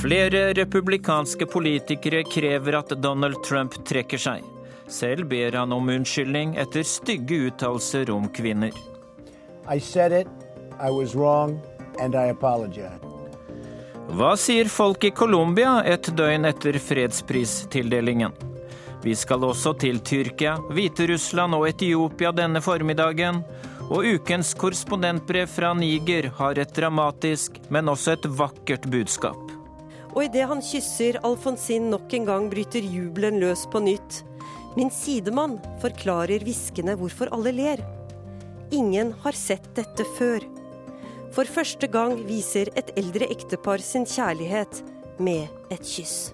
Flere republikanske politikere krever at Donald Trump trekker seg. Selv ber han om unnskyldning etter stygge uttalelser om kvinner. Hva sier folk i Colombia et døgn etter fredspristildelingen? Vi skal også til Tyrkia, Hviterussland og Etiopia denne formiddagen. Og ukens korrespondentbrev fra Niger har et dramatisk, men også et vakkert budskap. Og idet han kysser Alfonsin nok en gang, bryter jubelen løs på nytt. Min sidemann forklarer hviskende hvorfor alle ler. Ingen har sett dette før. For første gang viser et eldre ektepar sin kjærlighet med et kyss.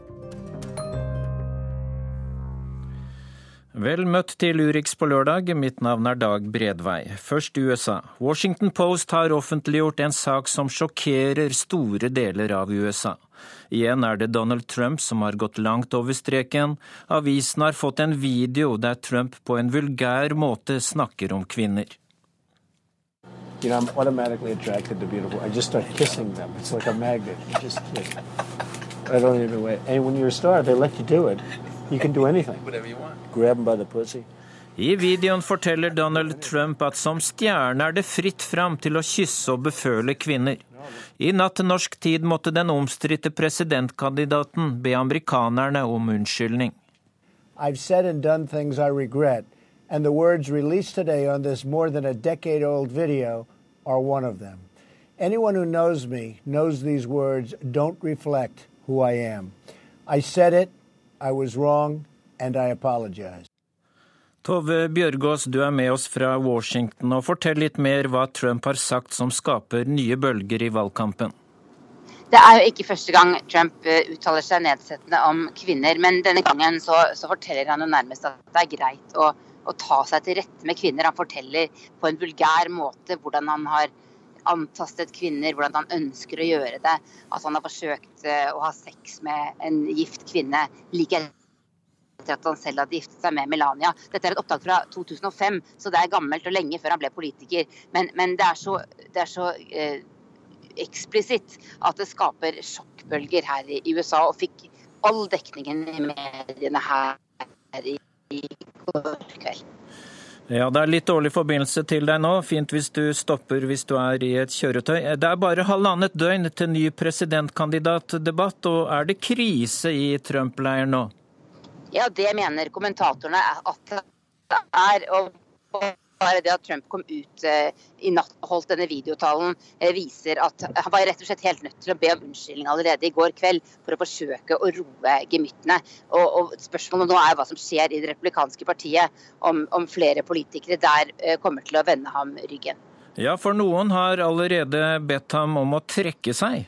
Vel møtt til Urix på lørdag, mitt navn er Dag Bredvei. Først USA. Washington Post har offentliggjort en sak som sjokkerer store deler av USA. Igjen er det Donald Trump som har gått langt over streken. Avisen har fått en video der Trump på en vulgær måte snakker om kvinner. You know, I'm automatically attracted to beautiful. I just start kissing them. It's like a magnet. You just, like, I don't even wait. And when you're a star, they let you do it. You can do anything. Whatever you want. Grab them by the pussy. I videoen forteller Donald Trump at som stjerne er det fritt fram til å kysse og beføle kvinner. I natt norsk tid måtte den omstridte presidentkandidaten be amerikanerne om unnskyldning. Anyone who knows me knows these words don't reflect who I am. I said it, I was wrong, and I apologize. Tove Bjørgaas, du er med oss fra Washington, og fortell litt mer hva Trump har sagt som skaper nye bølger i valgkampen. Det er jo ikke første gang Trump eh, uttaler seg nedsettende om kvinner, men denne gangen så, så forteller han jo nærmest at det er greit å, å, ta seg til rette med kvinner. Han forteller på en vulgær måte hvordan han har antastet kvinner, hvordan han ønsker å gjøre det. At han har forsøkt eh, å ha sex med en gift kvinne like etter at han selv hadde giftet seg med Melania. Dette er et opptak fra 2005, så det er gammelt og lenge før han ble politiker. Men, men det er så, det er så eh, eksplisitt at det skaper sjokkbølger her i USA, og fikk all dekningen i mediene her i, går kveld. Ja, det er litt dårlig forbindelse til deg nå. Fint hvis du stopper hvis du er i et kjøretøy. Det er bare halvannet døgn til ny presidentkandidatdebatt, og er det krise i Trump-leiren nå? Ja, det mener kommentatorene at det er. og bare det at Trump kom ut eh, i natt og holdt denne videotalen, eh, viser at han var rett og slett helt nødt til å be om unnskyldning allerede i går kveld for å forsøke å roe gemyttene. Og, og, Spørsmålet nå er hva som skjer i det republikanske partiet, om, om flere politikere der eh, kommer til å vende ham ryggen. Ja, for noen har allerede bedt ham om å trekke seg.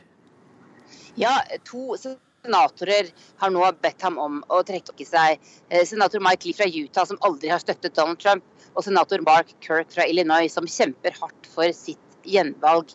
Ja, to senatorer har nå bedt ham om å trekke seg. Eh, senator Mike Lee fra Utah, som aldri har støttet Donald Trump, og senator Mark Kirk fra Illinois, som kjemper hardt for sitt gjenvalg.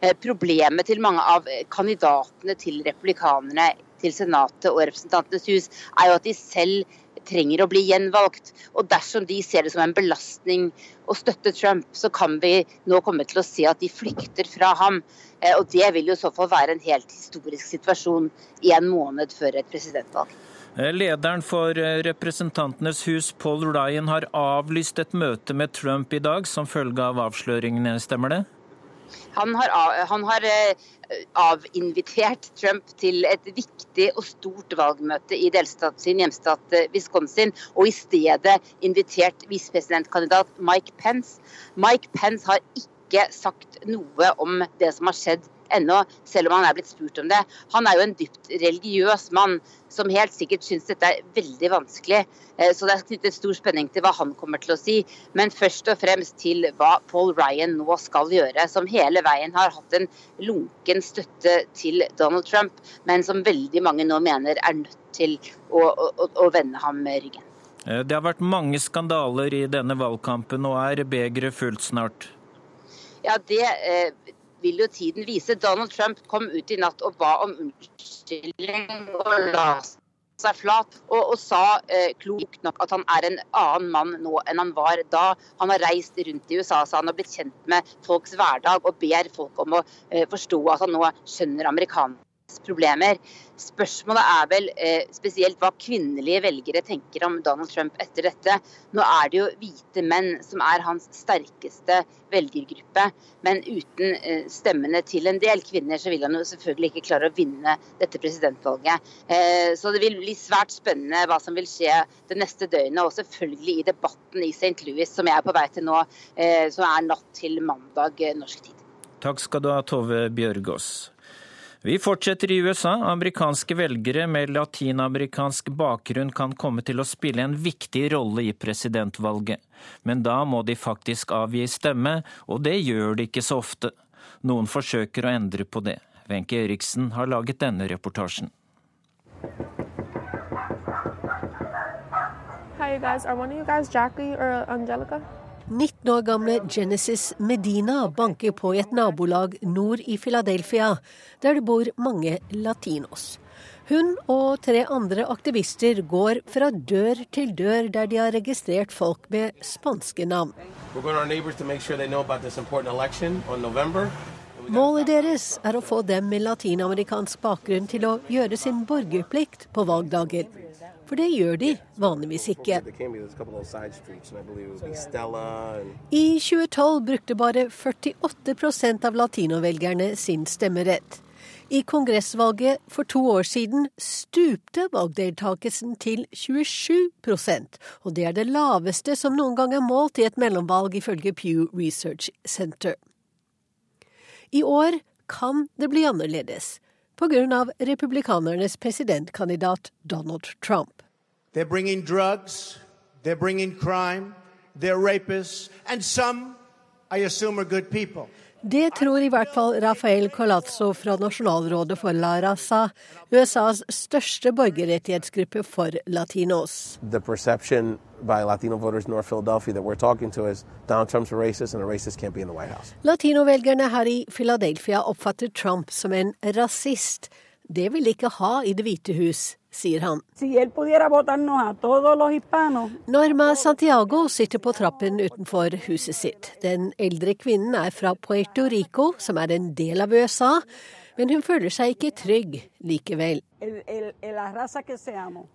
Eh, problemet til mange av kandidatene til republikanerne til Senatet og Representantenes hus, er jo at de selv trenger å bli gjenvalgt. Og dersom de ser det som en belastning å støtte Trump, så kan vi nå komme til å se at de flykter fra ham. Eh, og det vil jo så fall være en helt historisk situasjon i en måned før et presidentvalg. Eh, lederen for eh, Representantenes hus, Paul Ryan, har avlyst et møte med Trump i dag som følge av avsløringene, stemmer det? Han har, han har, avinvitert Trump til et viktig og stort valgmøte i delstat, sin hjemstat Wisconsin, og i stedet invitert visepresidentkandidat Mike Pence. Mike Pence har ikke sagt noe om det som har skjedd ennå, selv om han er blitt spurt om det. Han er jo en dypt religiøs mann som helt sikkert syns dette er veldig vanskelig. Eh, så det er knyttet stor spenning til hva han kommer til å si. Men først og fremst til hva Paul Ryan nå skal gjøre, som hele veien har hatt en lunken støtte til Donald Trump, men som veldig mange nå mener er nødt til å, å, å vende ham ryggen. Eh, det har vært mange skandaler i denne valgkampen, og er begeret fullt snart? Ja, det eh, vil jo tiden vise. Donald Trump kom ut i natt og ba om unnskyldning og la seg flat, og, og sa eh, klokt nok at han er en annen mann nå enn han var da. Han har reist rundt i USA, så han har blitt kjent med folks hverdag og ber folk om å eh, forstå at han nå skjønner amerikanerne problemer. Spørsmålet er vel eh, spesielt hva kvinnelige velgere tenker om Donald Trump etter dette. Nå er det jo hvite menn som er hans sterkeste velgergruppe, men uten eh, stemmene til en del kvinner, så vil han jo selvfølgelig ikke klare å vinne dette presidentvalget. Eh, så det vil bli svært spennende hva som vil skje det neste døgnet, og selvfølgelig i debatten i St. Louis, som jeg er på vei til nå, eh, som er natt til mandag eh, norsk tid. Takk skal du ha, Tove Bjørgaas. Vi fortsetter i USA. Amerikanske velgere med latinamerikansk bakgrunn kan komme til å spille en viktig rolle i presidentvalget. Men da må de faktisk avgi stemme, og det gjør de ikke så ofte. Noen forsøker å endre på det. Wenche Eriksen har laget denne reportasjen. Hi, you guys. Are one of Jackie or Angelica? 19 år gamle Genesis Medina banker på i et nabolag nord i Philadelphia, der det bor mange latinos. Hun og tre andre aktivister går fra dør til dør der de har registrert folk med spanske navn. Målet deres er å få dem med latinamerikansk bakgrunn til å gjøre sin borgerplikt på valgdager. For det gjør de vanligvis ikke. I 2012 brukte bare 48% av latinovelgerne sin stemmerett. I kongressvalget for to år siden stupte valgdeltakelsen til 27% og det er det laveste som noen gang er målt i et mellomvalg, ifølge Pew Research Center. I år kan det bli annerledes pga. republikanernes presidentkandidat Donald Trump. They're bringing drugs, they're bringing crime, they're rapists, and some, I assume, are good. Det tror i hvert fall Rafael Colazzo fra Nasjonalrådet for La Raza, USAs største borgerrettighetsgruppe for latinos. Latino. Latinovelgerne her i Philadelphia oppfatter Trump som en rasist. Det vil de ikke ha i Det hvite hus, sier han. Norma Santiago sitter på trappen utenfor huset sitt. Den eldre kvinnen er fra Puerto Rico, som er en del av USA. Men hun føler seg ikke trygg likevel.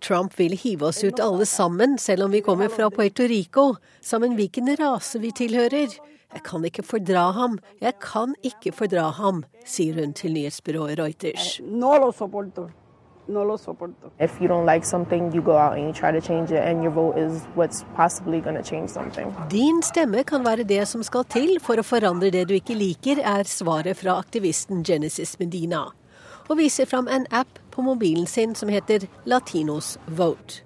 Trump vil hive oss ut alle sammen, selv om vi kommer fra Puerto Rico. Sammen hvilken rase vi tilhører. Jeg kan ikke fordra ham, jeg kan ikke fordra ham, sier hun til nyhetsbyrået Reuters. Eh, no lo soporto. If you don't like something, you go out and you try to change it, and your vote is what's possibly going to change something. Din stemme kan være det som skal til for å forandre det du ikke liker, er svaret fra aktivisten Genesis Medina. Og viser fram en app på mobilen sin som heter Latinos Vote.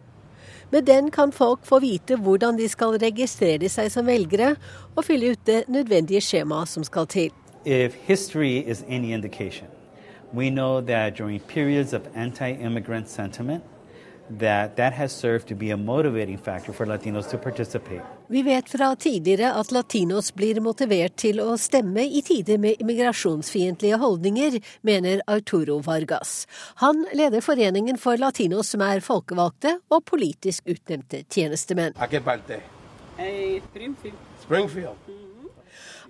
Med den kan folk få vite hvordan de skal registrere seg som velgere, og fylle ut det nødvendige skjemaet som skal til. If history is any indication, we know that during periods of anti-immigrant sentiment, that that has served to be a motivating factor for Latinos to participate. Vi vet fra tidligere at latinos blir motivert til å stemme i tider med immigrasjonsfiendtlige holdninger, mener Arturo Vargas. Han leder Foreningen for latinos som er folkevalgte og politisk utnevnte tjenestemenn. Springfield.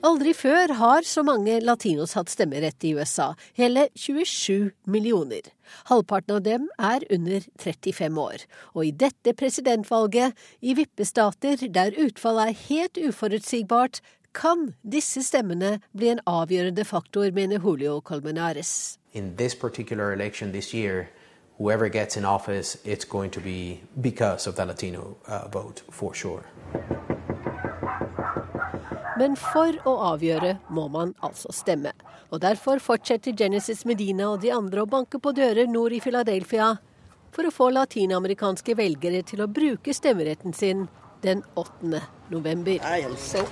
Aldri før har så mange latinos hatt stemmerett i USA, hele 27 millioner. Halvparten av dem er under 35 år. Og i dette presidentvalget, i vippestater der utfallet er helt uforutsigbart, kan disse stemmene bli en avgjørende faktor, mener Julio Colmenares. In this particular election this year, whoever gets in office, it's going to be because of the Latino uh, vote, for sure. Men for å avgjøre må man altså stemme. Og derfor fortsetter Genesis Medina og de andre å banke på dører nord i Philadelphia for å få latinamerikanske velgere til å bruke stemmeretten sin den 8. november. So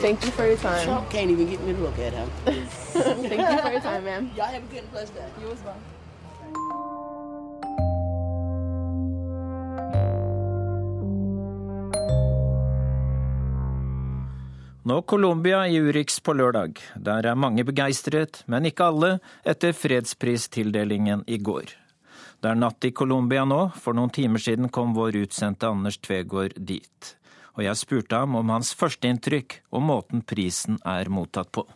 Thank you for your time. Trump can't even get me to look at him. Thank you for your time, ma'am. Y'all have a good blessed day. You as well. Nå Colombia i Urix på lørdag. Der er mange begeistret, men ikke alle, etter fredspristildelingen i går. Det er natt i Colombia nå. For noen timer siden kom vår utsendte Anders Tvegård dit. Og jeg spurte ham om hans førsteinntrykk og måten prisen er mottatt på.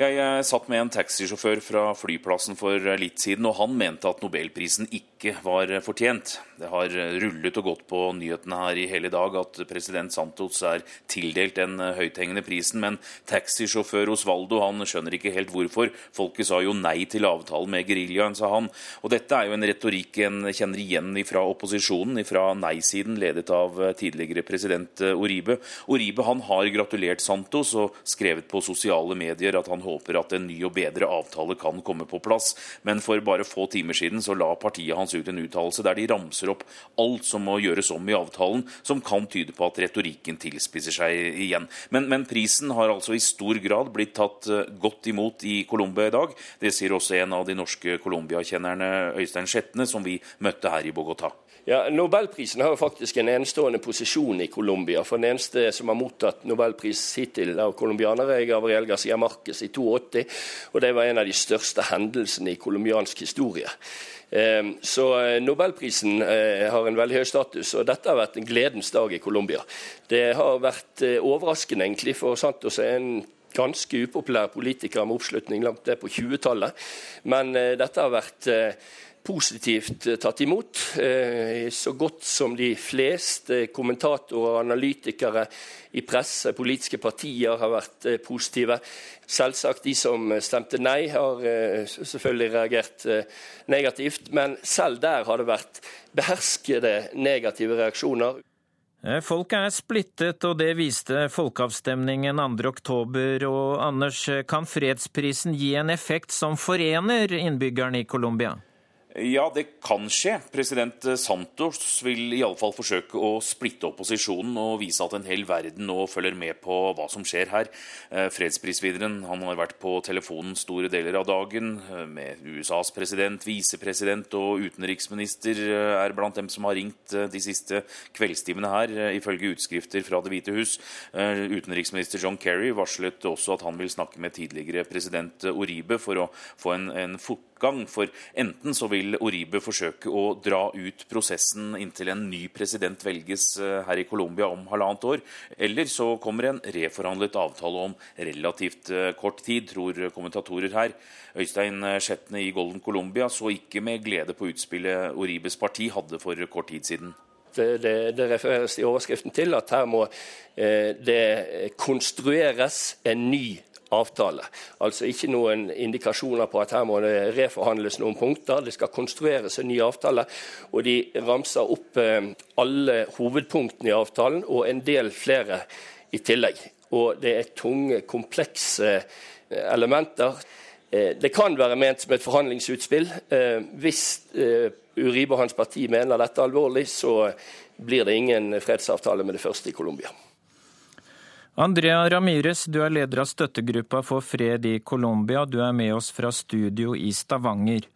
Jeg satt med en taxisjåfør fra flyplassen for litt siden, og han mente at nobelprisen ikke var fortjent. Det har rullet og gått på nyhetene her i hele dag at president Santos er tildelt den høythengende prisen, men taxisjåfør Osvaldo han skjønner ikke helt hvorfor. Folket sa jo nei til avtalen med geriljaen, sa han. Og dette er jo en retorikk en kjenner igjen fra opposisjonen, fra nei-siden, ledet av tidligere president Oribe. Oribe han har gratulert Santos og skrevet på sosiale medier at han håper at en ny og bedre avtale kan komme på plass. Men for bare få timer siden så la partiet hans ut en uttalelse der de ramser opp alt som må gjøres om i avtalen, som kan tyde på at retorikken tilspisser seg igjen. Men, men prisen har altså i stor grad blitt tatt eh, godt imot i Colombia i dag. Det sier også en av de norske Colombia-kjennerne, Øystein Skjetne, som vi møtte her i Bogotá. Ja, Nobelprisen har jo faktisk en enestående posisjon i Colombia. For den eneste som har mottatt nobelpris hittil av colombianere, er Gabriel Garcia Marquez i 82. Og det var en av de største hendelsene i colombiansk historie. Ehm, så eh, Nobelprisen eh, har en veldig høy status, og dette har vært en gledens dag i Colombia. Det har vært eh, overraskende egentlig for Santos er en ganske upopulær politiker med oppslutning langt ned på 20-tallet, men dette har vært positivt eh, tatt imot. Eh, så godt som de fleste kommentatorer og analytikere i presse, politiske partier, har vært eh, positive. Selvsagt de som stemte nei, har selvfølgelig reagert negativt. Men selv der har det vært beherskede negative reaksjoner. Folk er splittet, og det viste folkeavstemningen 2.10. Og Anders, kan fredsprisen gi en effekt som forener innbyggerne i Colombia? Ja, det kan skje. President Santos vil iallfall forsøke å splitte opposisjonen og vise at en hel verden nå følger med på hva som skjer her. Eh, fredsprisvinneren han har vært på telefonen store deler av dagen eh, med USAs president, visepresident og utenriksminister eh, er blant dem som har ringt de siste kveldstimene her, ifølge utskrifter fra Det hvite hus. Utenriksminister John Kerry varslet også at han vil snakke med tidligere president Oribe for å få en, en fot motgang. For enten så vil Oribe forsøke å dra ut prosessen inntil en ny president velges eh, her i Colombia om halvannet år, eller så kommer en reforhandlet avtale om relativt eh, kort tid, tror kommentatorer her. Øystein Sjetne i Golden Colombia så ikke med glede på utspillet Oribes parti hadde for kort tid siden. Det, det, det, refereres i overskriften til at her må eh, det konstrueres en ny avtale. Altså ikke noen indikasjoner på at her må det reforhandles noen punkter. Det skal konstrueres en ny avtale. Og de ramser opp eh, alle hovedpunktene i avtalen, og en del flere i tillegg. Og det er tunge, komplekse eh, elementer. Eh, det kan være ment som et forhandlingsutspill. Hvis Uribe og hans parti mener dette alvorlig, så blir det ingen fredsavtale med det første i Colombia. Andrea Ramires, du er leder av støttegruppa for fred i Colombia. Du er med oss fra studio i Stavanger.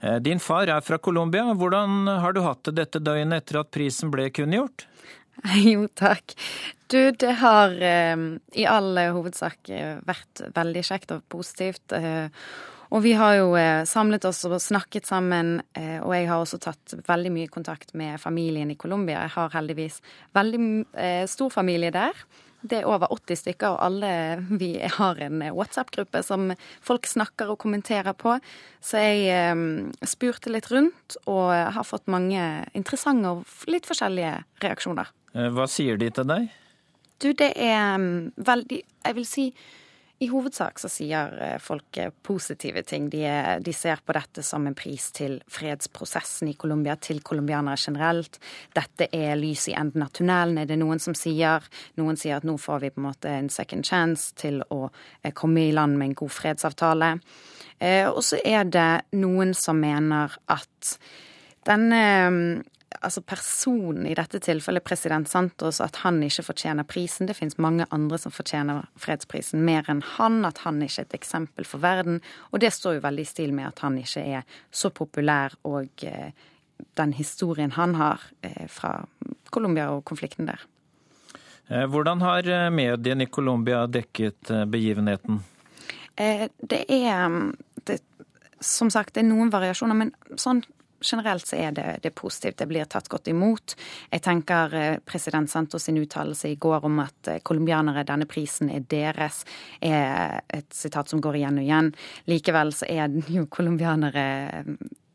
Eh, din far er fra Colombia. Hvordan har du hatt det dette døgnet etter at prisen ble kunngjort? Jo, takk. Du, det har eh, i all hovedsak eh, vært veldig kjekt og positivt. Eh, og vi har jo eh, samlet oss og snakket sammen, eh, og jeg har også tatt veldig mye kontakt med familien i Colombia. Jeg har heldigvis veldig stor familie der. Det er over 80 stykker, og alle vi har en WhatsApp-gruppe som folk snakker og kommenterer på. Så jeg eh, spurte litt rundt, og har fått mange interessante og litt forskjellige reaksjoner. Eh, hva sier de til deg? Du, det er um, veldig Jeg vil si i hovedsak så sier eh, folk eh, positive ting. De, de, ser på dette som en pris til fredsprosessen i Colombia, til colombianere generelt. Dette er lys i enden av tunnelen, er det noen som sier. Noen sier at nå får vi på en måte en second chance til å eh, komme i land med en god fredsavtale. Og så er det noen som mener at denne altså personen, i dette tilfellet president Santos, at han ikke fortjener prisen. Det finnes mange andre som fortjener fredsprisen mer enn han. At han ikke er et eksempel for verden. Og det står jo veldig i stil med at han ikke er så populær og eh, den historien han har eh, fra Colombia og konflikten der. Eh, hvordan har mediene i Colombia dekket begivenheten? Det er det, Som sagt, det er noen variasjoner, men sånn generelt så er det, det positivt. Det blir tatt godt imot. Jeg tenker eh, president Santos sin uttalelse i går om at colombianere, denne prisen er deres, er et sitat som går igjen og igjen. Likevel så er jo colombianere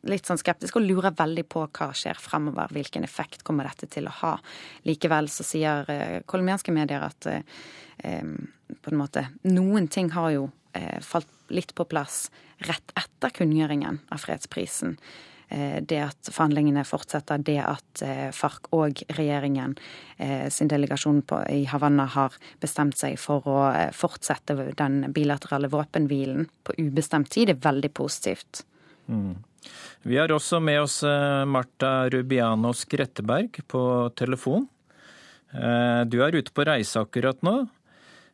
litt sånn skeptisk og lurer veldig på hva skjer fremover. Hvilken effekt kommer dette til å ha? Likevel så sier eh, colombianske medier at eh, på en måte noen ting har jo eh, falt litt på plass rett etter kunngjøringen av fredsprisen. Eh, det at forhandlingene fortsetter, det at eh, FARC og regjeringen eh, sin delegasjon på, i Havanna har bestemt seg for å fortsette den bilaterale våpenhvilen på ubestemt tid, er veldig positivt. Mm. Vi har også med oss Marta Rubiano Skretteberg på telefon. Du er ute på reise akkurat nå.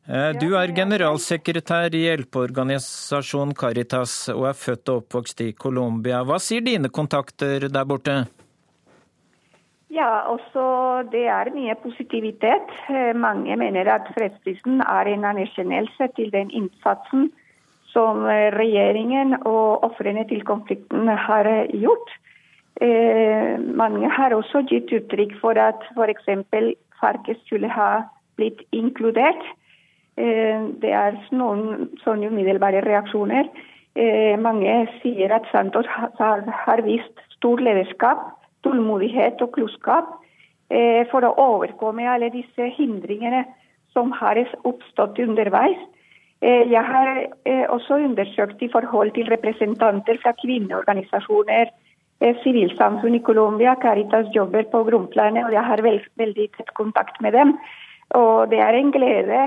Eh, du er generalsekretær i hjelpeorganisasjonen Caritas og er født og oppvokst i Colombia. Hva sier dine kontakter der borte? Ja, også det er mye positivitet. Mange mener at fredsprisen er en anerkjennelse til den innsatsen som eh, regjeringen og ofrene til konflikten har eh, gjort. Eh, mange har også gitt uttrykk for at f.eks. Farkes skulle ha blitt inkludert. Det er noen sånne umiddelbare reaksjoner. Mange sier at Santos har vist stor lederskap, tålmodighet og klokskap for å overkomme alle disse hindringene som har oppstått underveis. Eh, jeg har eh, også undersøkt i forhold til representanter fra kvinneorganisasjoner, eh, sivilsamfunn i Colombia. Caritas jobber på grunnplanet, og jeg har veld, veldig tett kontakt med dem. Og det er en glede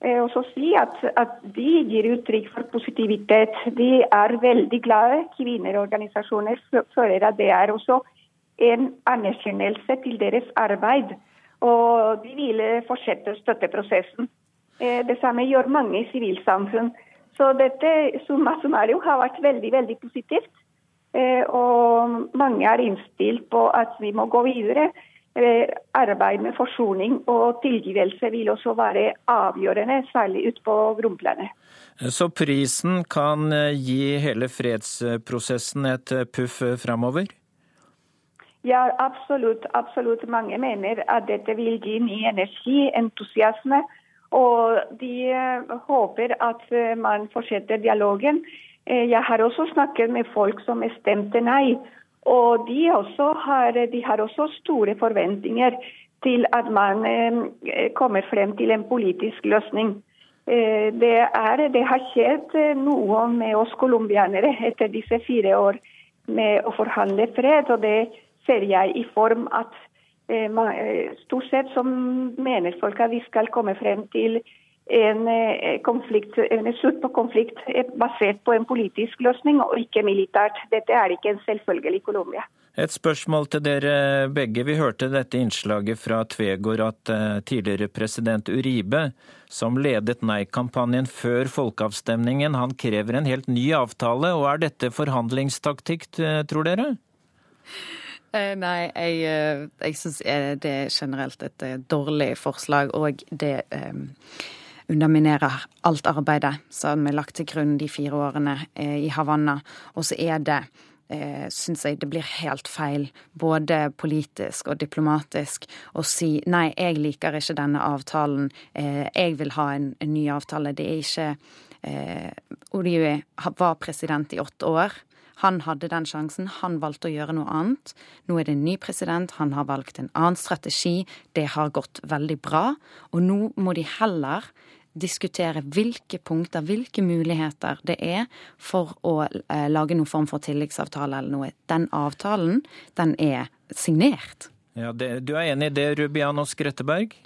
å si at, at, de gir uttrykk for positivitet. De er veldig glade. Kvinneorganisasjoner føler at det er også en anerkjennelse til deres arbeid. Og de vil fortsette å støtte prosessen. Eh, det samme gjør mange i sivilsamfunn. Så dette summa summario har vært veldig, veldig positivt. Eh, og mange er innstilt på at vi må gå videre. Eh, arbeid med forsoning og tilgivelse vil også være avgjørende, særlig ute på grunnplanet. Så prisen kan gi hele fredsprosessen et puff framover? Ja, absolutt. absolutt. Mange mener at dette vil gi ny energi, entusiasme og de eh, håper at eh, man fortsetter dialogen. Eh, jeg har også snakket med folk som stemte nei. Og de, har, de har også store forventninger til at man kommer frem til en politisk løsning. Det, er, det har skjedd noe med oss colombianere etter disse fire år med å forhandle fred. Og det ser jeg i form at Eh, eh, stort sett så mener folk at vi skal komme frem til en, eh, konflikt, en slutt på konflikt basert på en politisk løsning og ikke militært. Dette er ikke en selvfølgelig i Colombia. Et spørsmål til dere begge. Vi hørte dette innslaget fra Tvegård at tidligere president Uribe, som ledet nei-kampanjen før folkeavstemningen, han krever en helt ny avtale. Og er dette forhandlingstaktikk, tror dere? Eh, nei, jeg, eh, jeg syns det er generelt et eh, dårlig forslag, og det underminerer alt arbeidet som er lagt til grunn de fire årene i Havanna. Og så er det eh, syns jeg det blir helt feil, både politisk og diplomatisk, å si nei, jeg liker ikke denne avtalen, eh, jeg vil ha en, en, ny avtale. Det er ikke eh, Uribe var president i åtte år. Han hadde den sjansen, han valgte å gjøre noe annet. Nå er det en ny president, han har valgt en annen strategi. Det har gått veldig bra. Og nå må de heller diskutere hvilke punkter, hvilke muligheter det er for å eh, lage noen form for tilleggsavtale eller noe. Den avtalen, den er signert. Ja, det, Du er enig i det, Rubiano Skretteberg?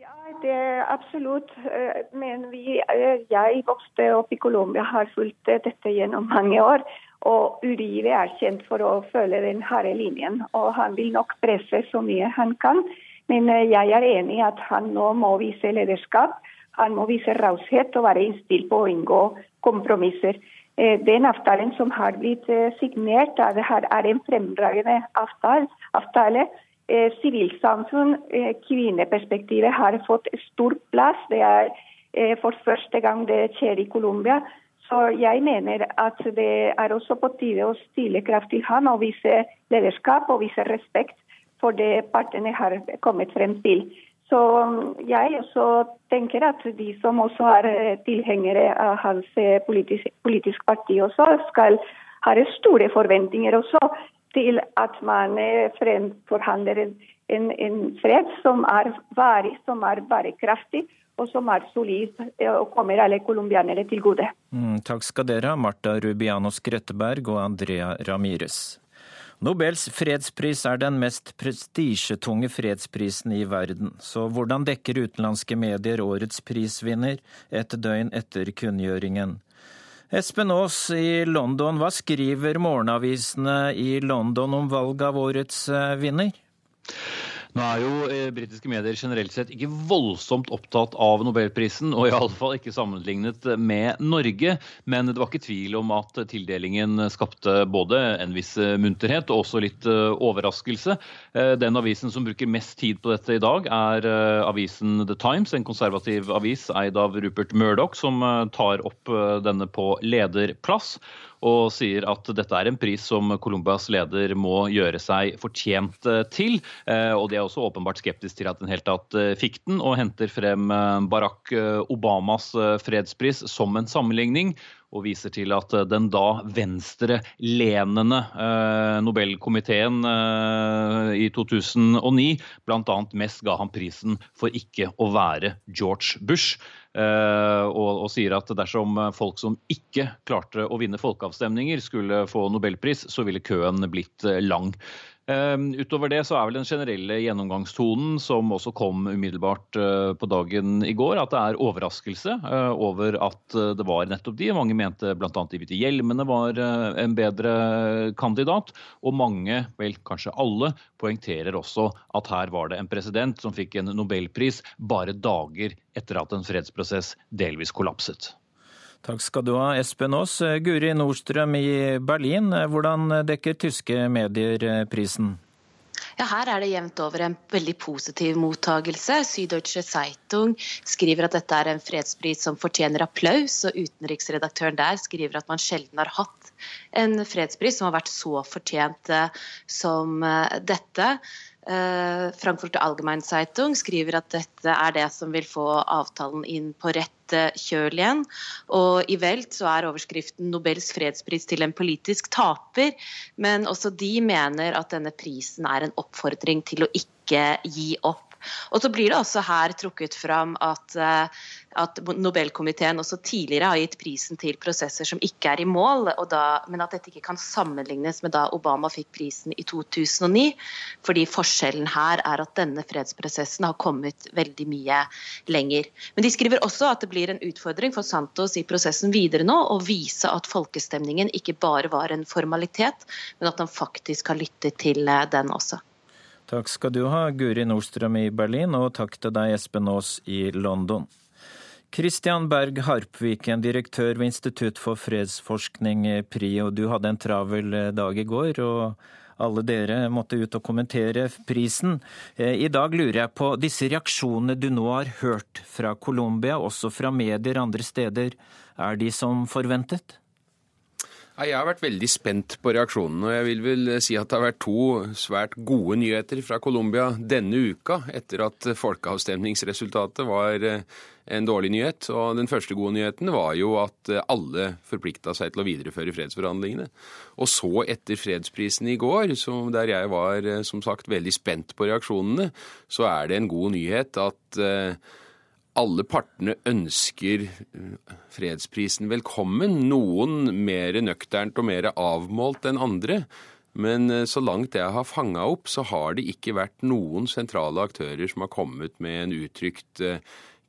Ja, det er absolutt. Eh, men vi, eh, jeg vokste opp i Colombia, har fulgt dette gjennom mange år. Og Uribe er kjent for å følge den harde linjen, og han vil nok presse så mye han kan. Men eh, jeg er enig i at han nå må vise lederskap. Han må vise raushet og være innstilt på å inngå kompromisser. Eh, den avtalen som har blitt eh, signert, er en fremdragende avtale. Sivilsamfunn, kvinneperspektivet, har fått stor plass. Det er for første gang det skjer i Colombia. Så jeg mener at det er også på tide å stille krav til han og vise lederskap og vise respekt for det partene har kommet frem til. Så um, jeg også tenker at de som også er eh, tilhengere av hans eh, politisk, politisk parti også, skal ha store forventninger også til at man eh, fremforhandler en, en fred som er varig, som er bærekraftig og som er solid og kommer alle colombianere til gode. Mm, takk skal dere ha, Marta Rubianos Grøtteberg og Andrea Ramires. Nobels fredspris er den mest prestisjetunge fredsprisen i verden, så hvordan dekker utenlandske medier årets prisvinner et døgn etter kunngjøringen? Espen Aas i London, hva skriver morgenavisene i London om valget av årets eh, vinner? Nå er jo eh, britiske medier generelt sett ikke voldsomt opptatt av nobelprisen, og i alle fall ikke sammenlignet med Norge. Men det var ikke tvil om at tildelingen skapte både en viss munterhet og også litt eh, overraskelse. Eh, den avisen som bruker mest tid på dette i dag, er eh, avisen The Times, en konservativ avis eid av Rupert Murdoch, som eh, tar opp eh, denne på lederplass og sier at dette er en pris som Colombias leder må gjøre seg fortjent eh, til. Eh, og de er også åpenbart skeptisk til at den helt tatt eh, fikk den, og henter frem Barack Obamas fredspris som en sammenligning og viser til at den da venstrelenende eh, Nobelkomiteen eh, i 2009 bl.a. mest ga ham prisen for ikke å være George Bush. Eh, og, og, sier at dersom folk som ikke klarte å vinne folkeavstemninger, skulle få nobelpris, så ville køen blitt eh, lang. Ehm, utover det så er vel den generelle gjennomgangstonen, som også kom umiddelbart eh, på dagen i går, at det er overraskelse eh, over at eh, det var nettopp de. Mange mente bl.a. hvite hjelmene var en bedre kandidat. Og mange, vel kanskje alle, poengterer også at her var det en president som fikk en nobelpris bare dager etter at en fredsprosess delvis kollapset. Takk skal du ha, Espen Aas. Guri Nordstrøm i Berlin, hvordan dekker tyske medier prisen? Ja, Her er det jevnt over en veldig positiv mottagelse. Süddeutsche Zeitung skriver at dette er en fredspris som fortjener applaus, og utenriksredaktøren der skriver at man sjelden har hatt en fredspris som har vært så fortjent eh, som eh, dette. Eh, Frankfurter Allgemein Zeitung skriver at dette er det som vil få avtalen inn på rett eh, kjøl igjen. Og i Welt så er overskriften 'Nobels fredspris til en politisk taper'. Men også de mener at denne prisen er en oppfordring til å ikke gi opp. Og så blir det også her trukket fram at, eh, at Nobelkomiteen også tidligere har gitt prisen til prosesser som ikke er i mål, da, men at dette ikke kan sammenlignes med da Obama fikk prisen i 2009. Fordi forskjellen her er at denne fredsprosessen har kommet veldig mye lenger. Men de skriver også at det blir en utfordring for Santos i prosessen videre nå å vise at folkestemningen ikke bare var en formalitet, men at han faktisk har lyttet til eh, den også. Takk skal du ha, Guri Nordstrøm i Berlin, og takk til deg, Espen Aas i London. Christian Berg Harpviken, direktør ved Institutt for fredsforskning, PRIO. Du hadde en travel dag i går, og alle dere måtte ut og kommentere prisen. Eh, I dag lurer jeg på disse reaksjonene du nå har hørt fra Colombia, også fra medier andre steder. Er de som forventet? Jeg har vært veldig spent på reaksjonen, og jeg vil vel si at det har vært to svært gode nyheter fra Colombia denne uka, etter at folkeavstemningsresultatet var eh, en dårlig nyhet. Og den første gode nyheten var jo at eh, alle forplikta seg til å videreføre fredsforhandlingene. Og så, etter fredsprisen i går, der jeg var eh, som sagt veldig spent på reaksjonene, så er det en god nyhet at alle partene ønsker eh, fredsprisen velkommen. Noen mer nøkternt og mer avmålt enn andre. Men eh, så langt jeg har fanga opp, så har det ikke vært noen sentrale aktører som har kommet med en uttrykt eh,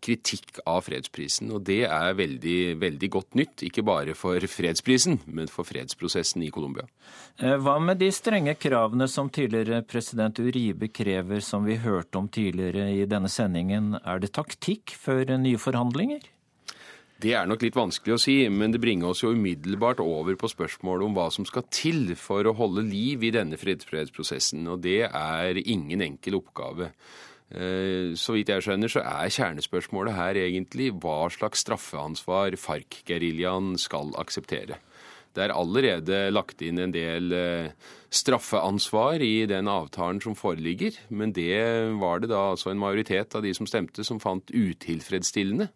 kritikk av fredsprisen. Og det er veldig, veldig godt nytt, ikke bare for fredsprisen, men for fredsprosessen i Colombia. Eh, hva med de strenge kravene som tidligere president Uribe krever, som vi hørte om tidligere i denne sendingen? Er det taktikk før nye forhandlinger? Det er nok litt vanskelig å si, men det bringer oss jo umiddelbart over på spørsmålet om hva som skal til for å holde liv i denne fredsprosessen, og det er ingen enkel oppgave. Eh, så vidt jeg skjønner, så er kjernespørsmålet her egentlig hva slags straffeansvar FARC-geriljaen skal akseptere. Det er allerede lagt inn en del eh, straffeansvar i den avtalen som foreligger, men det var det da altså en majoritet av de som stemte, som fant utilfredsstillende.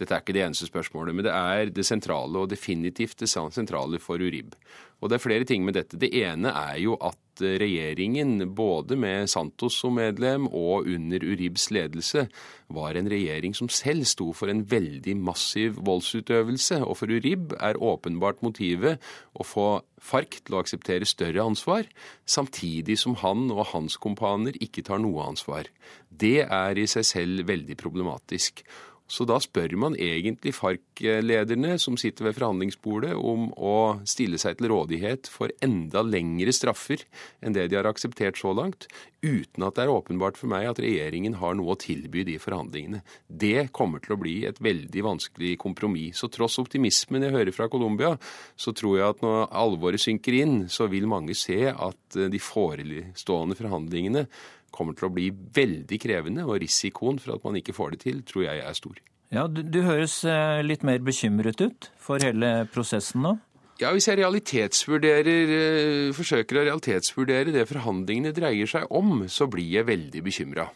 Dette er ikke det eneste spørsmålet, men det er det sentrale, og definitivt det sentrale for Urib. Og det er flere ting med dette. Det ene er jo at regjeringen, både med Santos som medlem og under Uribs ledelse, var en regjering som selv sto for en veldig massiv voldsutøvelse. Og for Urib er åpenbart motivet å få FARC til å akseptere større ansvar, samtidig som han og hans kompaner ikke tar noe ansvar. Det er i seg selv veldig problematisk. Så da spør man egentlig FARC-lederne som sitter ved forhandlingsbordet, om å stille seg til rådighet for enda lengre straffer enn det de har akseptert så langt, uten at det er åpenbart for meg at regjeringen har noe å tilby de forhandlingene. Det kommer til å bli et veldig vanskelig kompromiss. Så tross optimismen jeg hører fra Colombia, så tror jeg at når alvoret synker inn, så vil mange se at de forestående forhandlingene kommer til å bli veldig krevende, og risikoen for at man ikke får det til, tror jeg er stor. Ja, Du, du høres eh, litt mer bekymret ut for hele prosessen nå? Ja, Hvis jeg realitetsvurderer, eh, forsøker å realitetsvurdere det forhandlingene dreier seg om, så blir jeg veldig bekymra.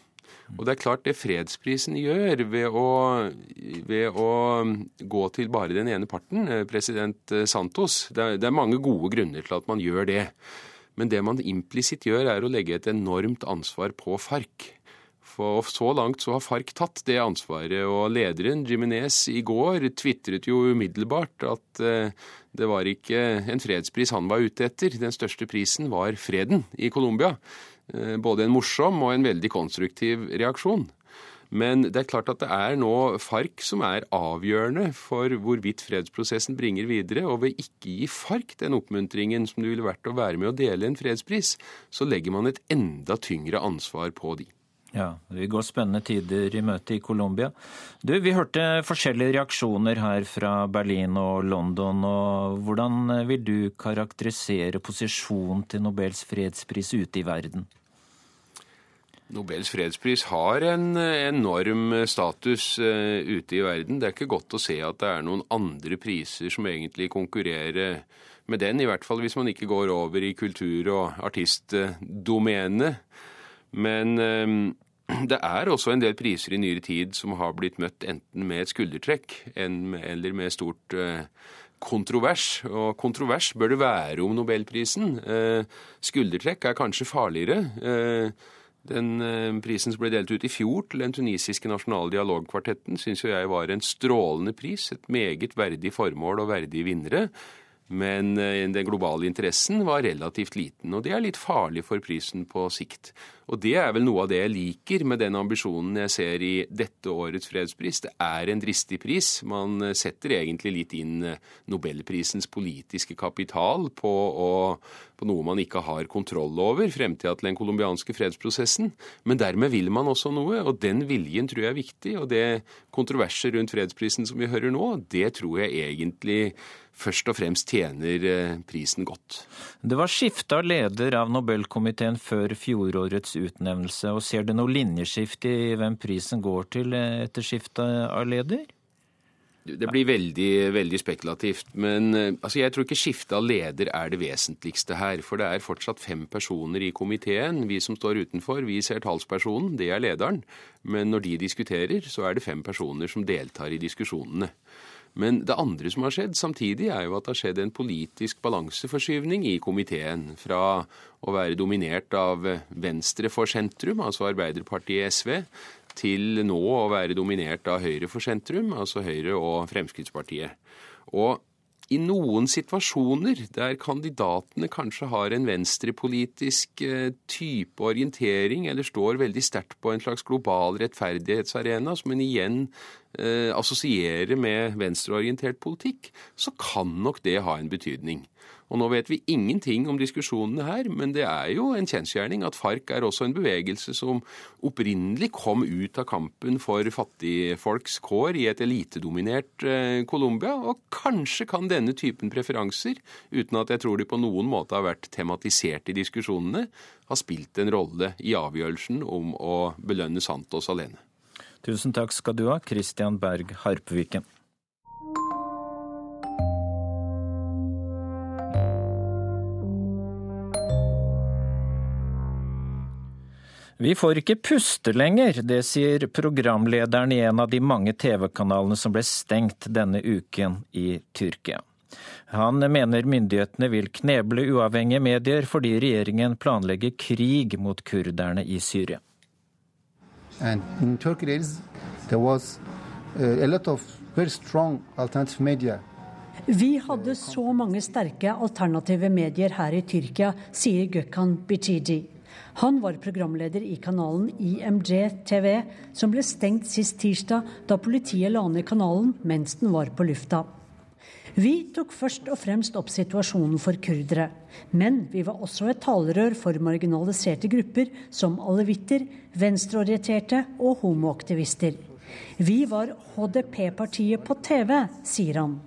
Og det er klart det fredsprisen gjør ved å, ved å, gå til bare den ene parten, eh, president Santos det er, det er mange gode grunner til at man gjør det. Men det man implisitt gjør, er å legge et enormt ansvar på FARC. For så langt så har FARC tatt det ansvaret, og lederen, Jiminez, i går tvitret jo umiddelbart at eh, det var ikke en fredspris han var ute etter. Den største prisen var freden i Colombia. Eh, både en morsom og en veldig konstruktiv reaksjon. Men det er klart at det er nå FARC som er avgjørende for hvorvidt fredsprosessen bringer videre. Og ved ikke gi FARC den oppmuntringen som det ville vært å være med å dele en fredspris, så legger man et enda tyngre ansvar på de. Ja, vi går spennende tider i møte i Colombia. Du, Vi hørte forskjellige reaksjoner her fra Berlin og London. og Hvordan vil du karakterisere posisjonen til Nobels fredspris ute i verden? Nobels fredspris har en enorm status uh, ute i verden. Det er ikke godt å se at det er noen andre priser som egentlig konkurrerer med den, i hvert fall hvis man ikke går over i kultur- og artistdomenet. Men det er også en del priser i nyere tid som har blitt møtt enten med et skuldertrekk eller med stort kontrovers. Og kontrovers bør det være om nobelprisen. Skuldertrekk er kanskje farligere. Den eh, prisen som ble delt ut i fjor til den tunisiske nasjonale dialogkvartetten, syns jo jeg var en strålende pris. Et meget verdig formål og verdige vinnere. Men eh, den globale interessen var relativt liten, og det er litt farlig for prisen på sikt. Og det er vel noe av det jeg liker med den ambisjonen jeg ser i dette årets fredspris. Det er en dristig pris. Man setter egentlig litt inn eh, nobelprisens politiske kapital på, å, på noe man ikke har kontroll over, fremtida til den colombianske fredsprosessen. Men dermed vil man også noe, og den viljen tror jeg er viktig. Og det kontroverset rundt fredsprisen som vi hører nå, det tror jeg egentlig først og fremst tjener eh, prisen godt. Det var skifta leder av Nobelkomiteen før fjorårets utnevnelse. og Ser det noe linjeskift i hvem prisen går til etter skiftet av leder? Det blir veldig, veldig spekulativt. Men eh, altså, jeg tror ikke skifte av leder er det vesentligste her. For det er fortsatt fem personer i komiteen. Vi som står utenfor, vi ser talspersonen, det er lederen. Men når de diskuterer, så er det fem personer som deltar i diskusjonene. Men det andre som har skjedd samtidig, er jo at det har skjedd en politisk balanseforskyvning i komiteen. Fra å være dominert av Venstre for sentrum, altså Arbeiderpartiet SV, til nå å være dominert av Høyre for sentrum, altså Høyre og Fremskrittspartiet. Og i noen situasjoner der kandidatene kanskje har en venstrepolitisk eh, type orientering, eller står veldig sterkt på en slags global rettferdighetsarena, som en igjen eh, assosierer med venstreorientert politikk, så kan nok det ha en betydning. Og nå vet vi ingenting om diskusjonene her, men det er jo en kjensgjerning at FARC er også en bevegelse som opprinnelig kom ut av kampen for fattigfolks kår i et elitedominert eh, Colombia. Og kanskje kan denne typen preferanser, uten at jeg tror de på noen måte har vært tematisert i diskusjonene, ha spilt en rolle i avgjørelsen om å belønne Santos alene. Tusen takk skal du ha, Christian Berg Harpviken. Vi får ikke puste lenger, det sier programlederen i en av de mange TV-kanalene som ble stengt denne uken i Tyrkia. Han mener myndighetene vil kneble uavhengige medier fordi regjeringen planlegger krig mot kurderne i Syria. And in Turkey there, is, there was uh, a lot of very strong alternative media vi hadde så mange sterke alternative medier her i Tyrkia, sier Gökhan Bichidi. Han var programleder i kanalen IMJ TV, som ble stengt sist tirsdag da politiet la ned kanalen mens den var på lufta. Vi tok først og fremst opp situasjonen for kurdere. Men vi var også et talerør for marginaliserte grupper som alevitter, venstreorienterte og homoaktivister. Vi var HDP-partiet på TV, sier han.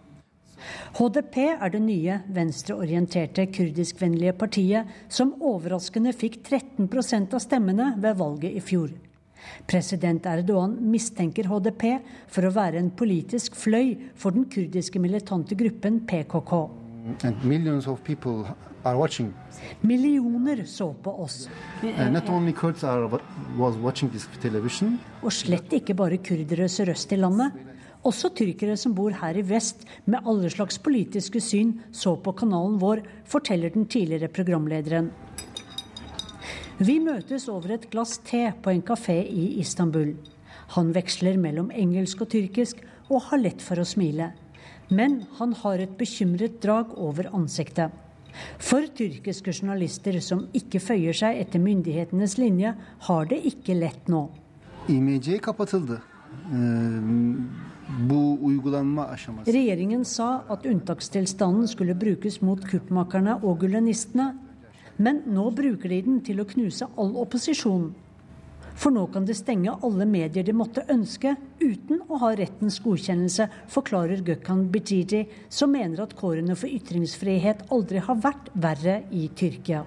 HDP er det nye venstreorienterte kurdiskvennlige partiet som overraskende fikk 13% av stemmene ved valget i fjor. President Erdogan mistenker HDP for å være en politisk fløy for den kurdiske militante gruppen PKK. Millioner så på oss. Og slett ikke bare kurdere sørøst i landet. Også tyrkere som bor her i vest med alle slags politiske syn, så på kanalen vår, forteller den tidligere programlederen. Vi møtes over et glass te på en kafé i Istanbul. Han veksler mellom engelsk og tyrkisk og har lett for å smile. Men han har et bekymret drag over ansiktet. For tyrkiske journalister som ikke føyer seg etter myndighetenes linje, har det ikke lett nå. IMC kapatıldı. Regjeringen sa at unntakstilstanden skulle brukes mot kuppmakerne og gulenistene. Men nå bruker de den til å knuse all opposisjon. For nå kan de stenge alle medier de måtte ønske, uten å ha rettens godkjennelse, forklarer Gökhan Bijiji, som mener at kårene for ytringsfrihet aldri har vært verre i Tyrkia.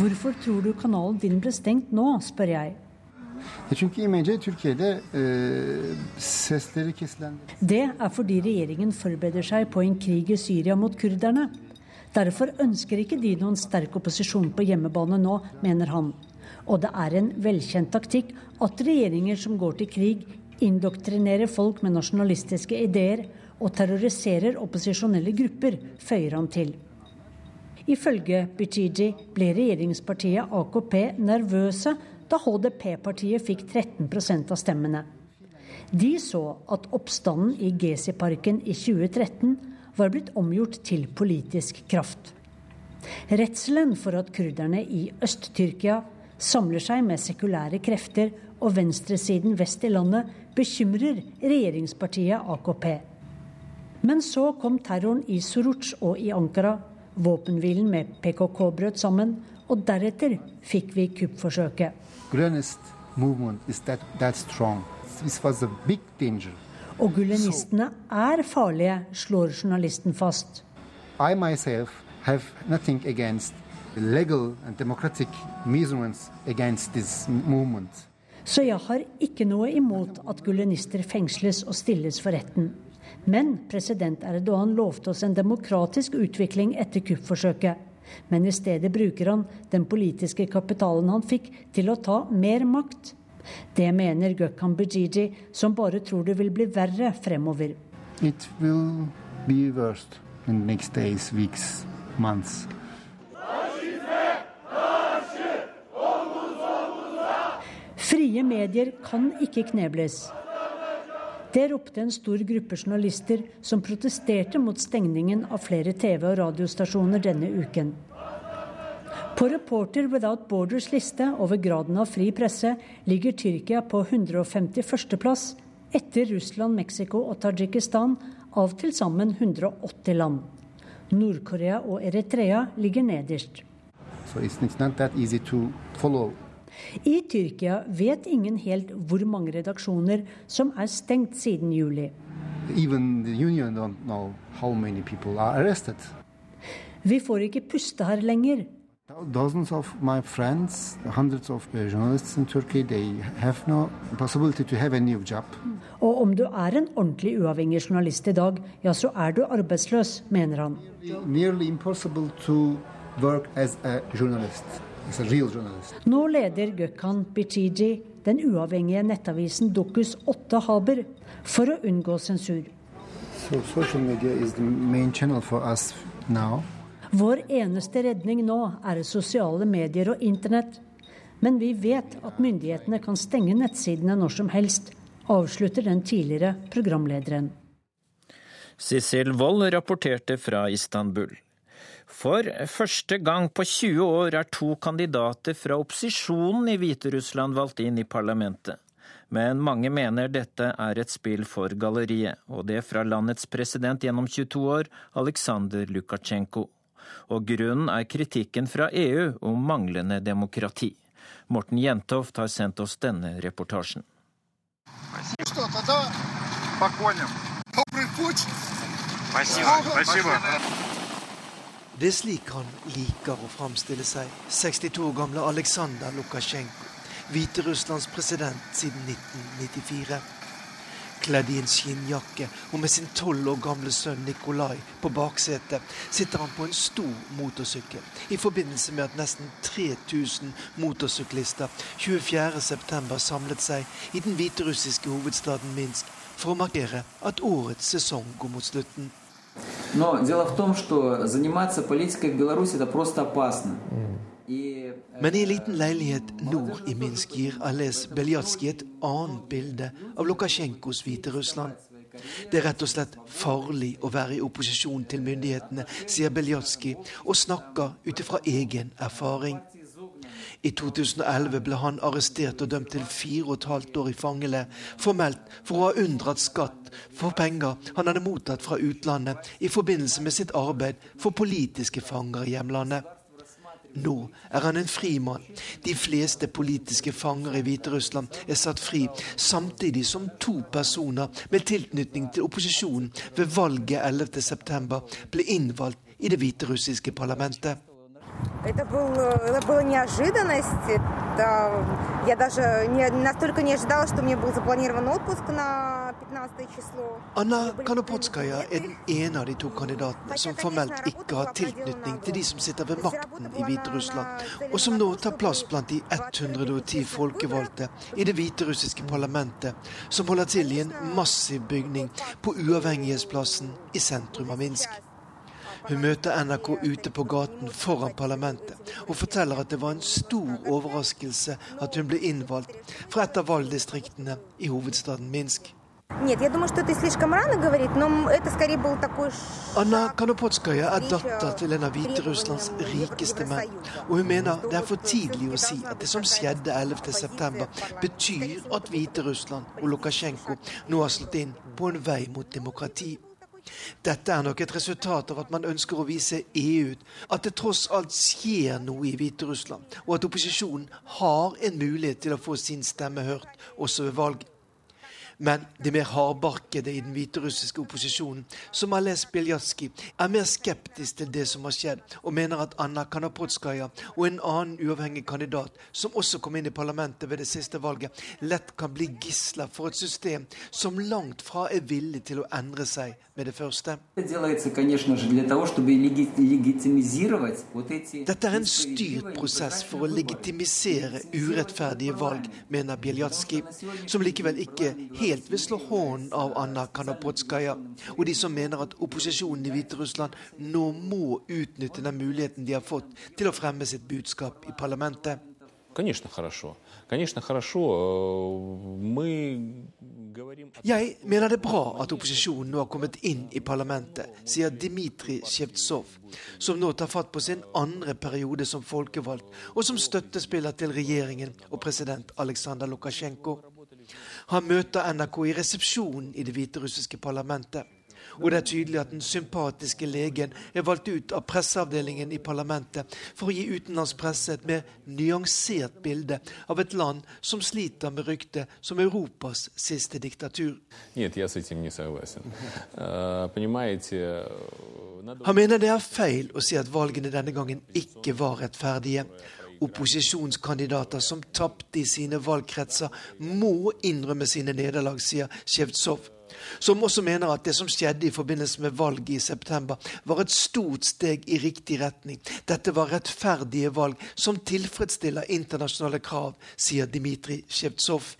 Hvorfor tror du kanalen din ble stengt nå, spør jeg. Çünkü İMC Türkiye'de e, sesleri kesilen... Det er fordi regjeringen forbereder seg på en krig i Syria mot kurderne. Derfor ønsker ikke de noen sterk opposisjon på hjemmebane nå, mener han. Og det er en velkjent taktikk at regjeringer som går til krig, indoktrinerer folk med nasjonalistiske ideer og terroriserer opposisjonelle grupper, føyer han til. Ifølge Bichiji ble regjeringspartiet AKP nervøse da HDP-partiet fikk 13% av stemmene. De så at oppstanden i Gezi-parken i 2013 var blitt omgjort til politisk kraft. Redselen for at kurderne i Øst-Tyrkia samler seg med sekulære krefter og venstresiden vest i landet, bekymrer regjeringspartiet AKP. Men så kom terroren i Suruc og i Ankara. Våpenhvilen med PKK brøt sammen, og deretter fikk vi kuppforsøket. Og gulenistene er farlige, slår journalisten fast. I myself have nothing against legal and democratic measurements against this movement. Så jeg har ikke noe imot at gulenister fengsles og stilles for retten. Men president Erdogan lovte oss en demokratisk utvikling etter kuppforsøket. Men i stedet bruker han den politiske kapitalen han fikk, til å ta mer makt. Det mener Gökhan Bijiji, som bare tror det vil bli verre fremover. It will be worst in next days, weeks, months. Frie medier kan ikke knebles. Det ropte en stor gruppe journalister som protesterte mot stengningen av flere TV- og radiostasjoner denne uken. På Reporter Without Borders liste over graden av fri presse ligger Tyrkia på 151. plass, etter Russland, Mexico og Tadsjikistan, av til sammen 180 land. Nord-Korea og Eritrea ligger nederst. So I Tyrkia vet ingen helt hvor mange redaksjoner som er stengt siden juli. Even the union don't know how many people are arrested. Vi får ikke puste her lenger. Dozens of my friends, hundreds of uh, journalists in Turkey, they have no possibility to have a new job. Og om du er en ordentlig uavhengig journalist i dag, ja, så er du arbeidsløs, mener han. Nearly impossible to work as a journalist. As a real journalist. Nå leder Gökhan Bichiji den uavhengige nettavisen Dokus 8 Haber for å unngå sensur. So social media is the main channel for us now. Vår eneste redning nå er sosiale medier og internett. Men vi vet at myndighetene kan stenge nettsidene når som helst, avslutter den tidligere programlederen. Sissel Wold rapporterte fra Istanbul. For første gang på 20 år er to kandidater fra opposisjonen i Hviterussland valgt inn i parlamentet. Men mange mener dette er et spill for galleriet, og det fra landets president gjennom 22 år, Aleksandr Lukasjenko. Og grunnen er kritikken fra EU om manglende demokrati. Morten Jentoft har sendt oss denne reportasjen. Det er slik han liker å framstille seg, 62 år gamle Aleksandr Lukasjenko, Hviterusslands president siden 1994. Kledd i en skinnjakke og med sin tolv år gamle sønn Nikolai på baksetet, sitter han på en stor motorsykkel i forbindelse med at nesten 3000 motorsyklister 24.9 samlet seg i den hviterussiske hovedstaden Minsk for å markere at årets sesong går mot slutten. Но дело в том, что заниматься политикой в Беларуси это просто опасно. И Men i en liten leilighet nord i Minsk gir Ales Beljatsky et annet bilde av Lukasjenkos Hviterussland. Det er rett og slett farlig å være i opposisjon til myndighetene, sier Beljatsky, og snakker ut ifra egen erfaring. I 2011 ble han arrestert og dømt til fire og et halvt år i fangele, formelt for å ha unndratt skatt for penger han hadde mottatt fra utlandet i forbindelse med sitt arbeid for politiske fanger i hjemlandet. Nå er han en fri mann. De fleste politiske fanger i Hviterussland er satt fri, samtidig som to personer med tilknytning til opposisjonen ved valget 11.9 ble innvalgt i det hviterussiske parlamentet. Это, был, это была неожиданность. Это, я даже не, настолько не ожидала, что мне был запланирован отпуск на 15 число. Anna Kanopotskaja er den ene av de to kandidatene som formelt ikke har tilknytning til de som sitter ved makten i Hviterussland, og som nå tar plass blant de 110 folkevalgte i det hviterussiske parlamentet, som holder til i en massiv bygning på Uavhengighetsplassen i sentrum av Minsk. Hun møter NRK ute på gaten foran parlamentet og forteller at det var en stor overraskelse at hun ble innvalgt fra et av valgdistriktene i hovedstaden Minsk. Anna Kanopotskaja er datter til en av Hviterusslands rikeste menn. Og hun mener det er for tidlig å si at det som skjedde 11.9, betyr at Hviterussland og Lukasjenko nå har slått inn på en vei mot demokrati. Dette er nok et resultat av at man ønsker å vise EU at det tross alt skjer noe i Hviterussland, og at opposisjonen har en mulighet til å få sin stemme hørt også ved valg. Men de mer hardbarkede i den hviterussiske opposisjonen, som har lest Biljatskij, er mer skeptisk til det som har skjedd, og mener at Anna Kanapotskaja og en annen uavhengig kandidat, som også kom inn i parlamentet ved det siste valget, lett kan bli gisler for et system som langt fra er villig til å endre seg med det første. Dette er en styrt prosess for å legitimisere urettferdige valg, mener Biljatskij, som likevel ikke helt helt vil slå hånden av Anna Kanapotskaja og de som mener at opposisjonen i Hviterussland nå må utnytte den muligheten de har fått til å fremme sitt budskap i parlamentet. Jeg mener det er bra at opposisjonen nå har kommet inn i parlamentet, sier Dmitrij Sjevtsov, som nå tar fatt på sin andre periode som folkevalgt, og som støttespiller til regjeringen og president Aleksandr Lukasjenko. Han møter NRK i resepsjonen i det hviterussiske parlamentet. Og det er tydelig at den sympatiske legen er valgt ut av presseavdelingen i parlamentet for å gi utenlandsk presse et mer nyansert bilde av et land som sliter med ryktet som Europas siste diktatur. Han mener det er feil å si at valgene denne gangen ikke var rettferdige. Opposisjonskandidater som tapte i sine valgkretser, må innrømme sine nederlag, sier Sjevtsov som også mener at det som skjedde i forbindelse med valget i september, var et stort steg i riktig retning. Dette var rettferdige valg som tilfredsstiller internasjonale krav, sier Dmitrij Sjevtsov.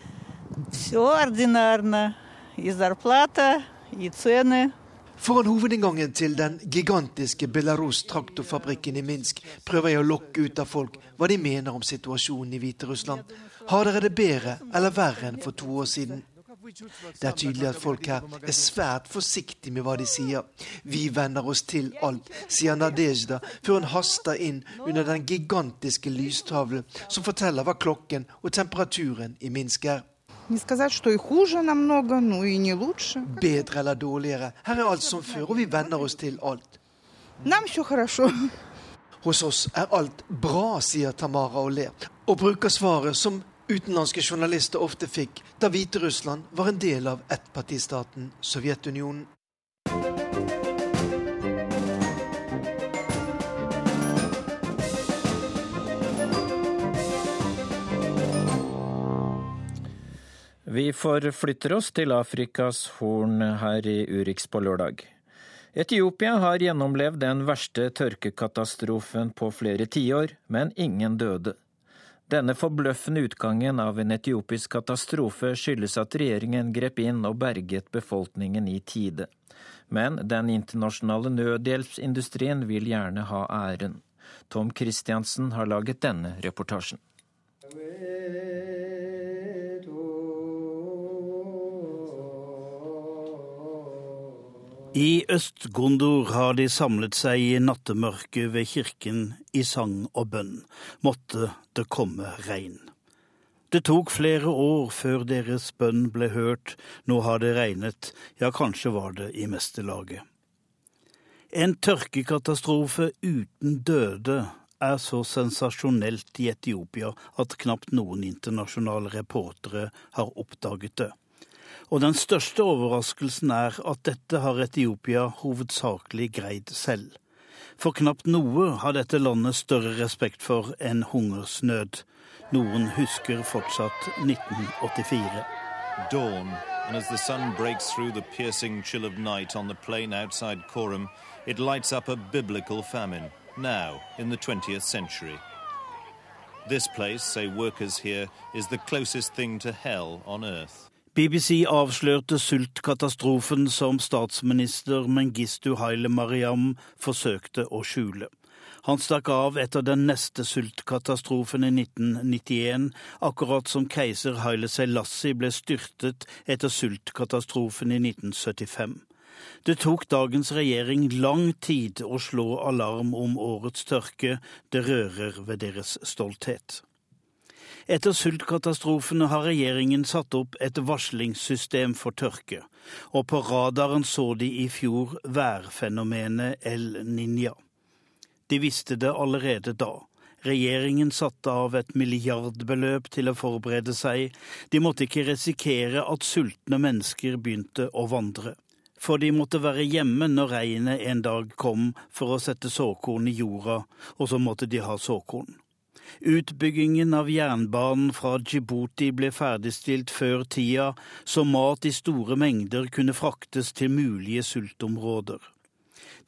Foran hovedinngangen til den gigantiske Belarus traktorfabrikken i Minsk prøver jeg å lokke ut av folk hva de mener om situasjonen i Hviterussland. Har dere det bedre eller verre enn for to år siden? Det er tydelig at folk her er svært forsiktige med hva de sier. Vi venner oss til alt, sier Nadezjda før hun haster inn under den gigantiske lystavlen som forteller hva klokken og temperaturen i Minsk er. Bedre eller dårligere. Her er alt som før, og vi venner oss til alt. Hos oss er alt bra, sier Tamara og ler, og bruker svaret som utenlandske journalister ofte fikk da Hviterussland var en del av ettpartistaten Sovjetunionen. Vi forflytter oss til Afrikas Horn her i Urix på lørdag. Etiopia har gjennomlevd den verste tørkekatastrofen på flere tiår, men ingen døde. Denne forbløffende utgangen av en etiopisk katastrofe skyldes at regjeringen grep inn og berget befolkningen i tide. Men den internasjonale nødhjelpsindustrien vil gjerne ha æren. Tom Christiansen har laget denne reportasjen. I Øst-Gondor har de samlet seg i nattemørket ved kirken i sang og bønn. Måtte det komme regn. Det tok flere år før deres bønn ble hørt, nå har det regnet, ja, kanskje var det i meste laget. En tørkekatastrofe uten døde er så sensasjonelt i Etiopia at knapt noen internasjonale reportere har oppdaget det. Og den største overraskelsen er at dette har Etiopia hovedsakelig greid selv. For knapt noe har dette landet større respekt for enn hungersnød. Noen husker fortsatt 1984. Dawn, and as the sun breaks through the piercing chill of night on the plain outside Coram, it lights up a biblical famine, now in the 20th century. This place, say workers here, is the closest thing to hell on earth. BBC avslørte sultkatastrofen som statsminister Mengistu Haile Mariam forsøkte å skjule. Han stakk av etter den neste sultkatastrofen i 1991, akkurat som keiser Haile Selassie ble styrtet etter sultkatastrofen i 1975. Det tok dagens regjering lang tid å slå alarm om årets tørke, det rører ved deres stolthet. Etter sultkatastrofene har regjeringen satt opp et varslingssystem for tørke, og på radaren så de i fjor værfenomenet El Niña. De visste det allerede da. Regjeringen satte av et milliardbeløp til å forberede seg. De måtte ikke risikere at sultne mennesker begynte å vandre. For de måtte være hjemme når regnet en dag kom for å sette såkorn i jorda, og så måtte de ha såkorn. Utbyggingen av jernbanen fra Djibouti ble ferdigstilt før tida, så mat i store mengder kunne fraktes til mulige sultområder.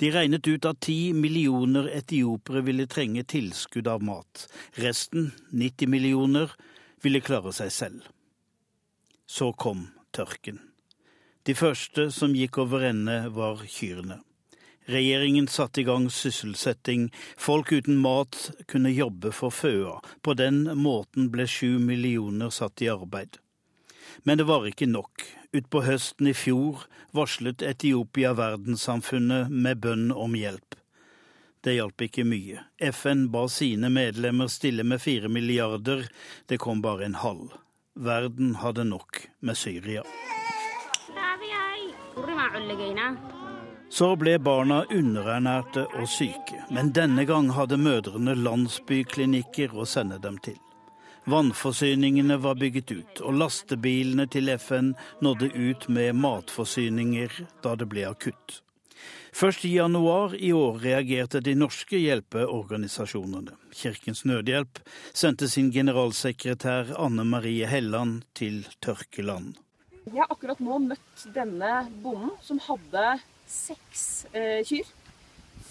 De regnet ut at ti millioner etiopere ville trenge tilskudd av mat. Resten, 90 millioner, ville klare seg selv. Så kom tørken. De første som gikk over ende, var kyrne. Regjeringen satte i gang sysselsetting. Folk uten mat kunne jobbe for føa. På den måten ble sju millioner satt i arbeid. Men det var ikke nok. Utpå høsten i fjor varslet Etiopia verdenssamfunnet med bønn om hjelp. Det hjalp ikke mye. FN ba sine medlemmer stille med fire milliarder. Det kom bare en halv. Verden hadde nok med Syria. Så ble barna underernærte og syke, men denne gang hadde mødrene landsbyklinikker å sende dem til. Vannforsyningene var bygget ut, og lastebilene til FN nådde ut med matforsyninger da det ble akutt. Først i januar i år reagerte de norske hjelpeorganisasjonene. Kirkens Nødhjelp sendte sin generalsekretær Anne Marie Helland til tørkeland. Jeg har akkurat nå møtt denne bonden som hadde seks eh, kyr.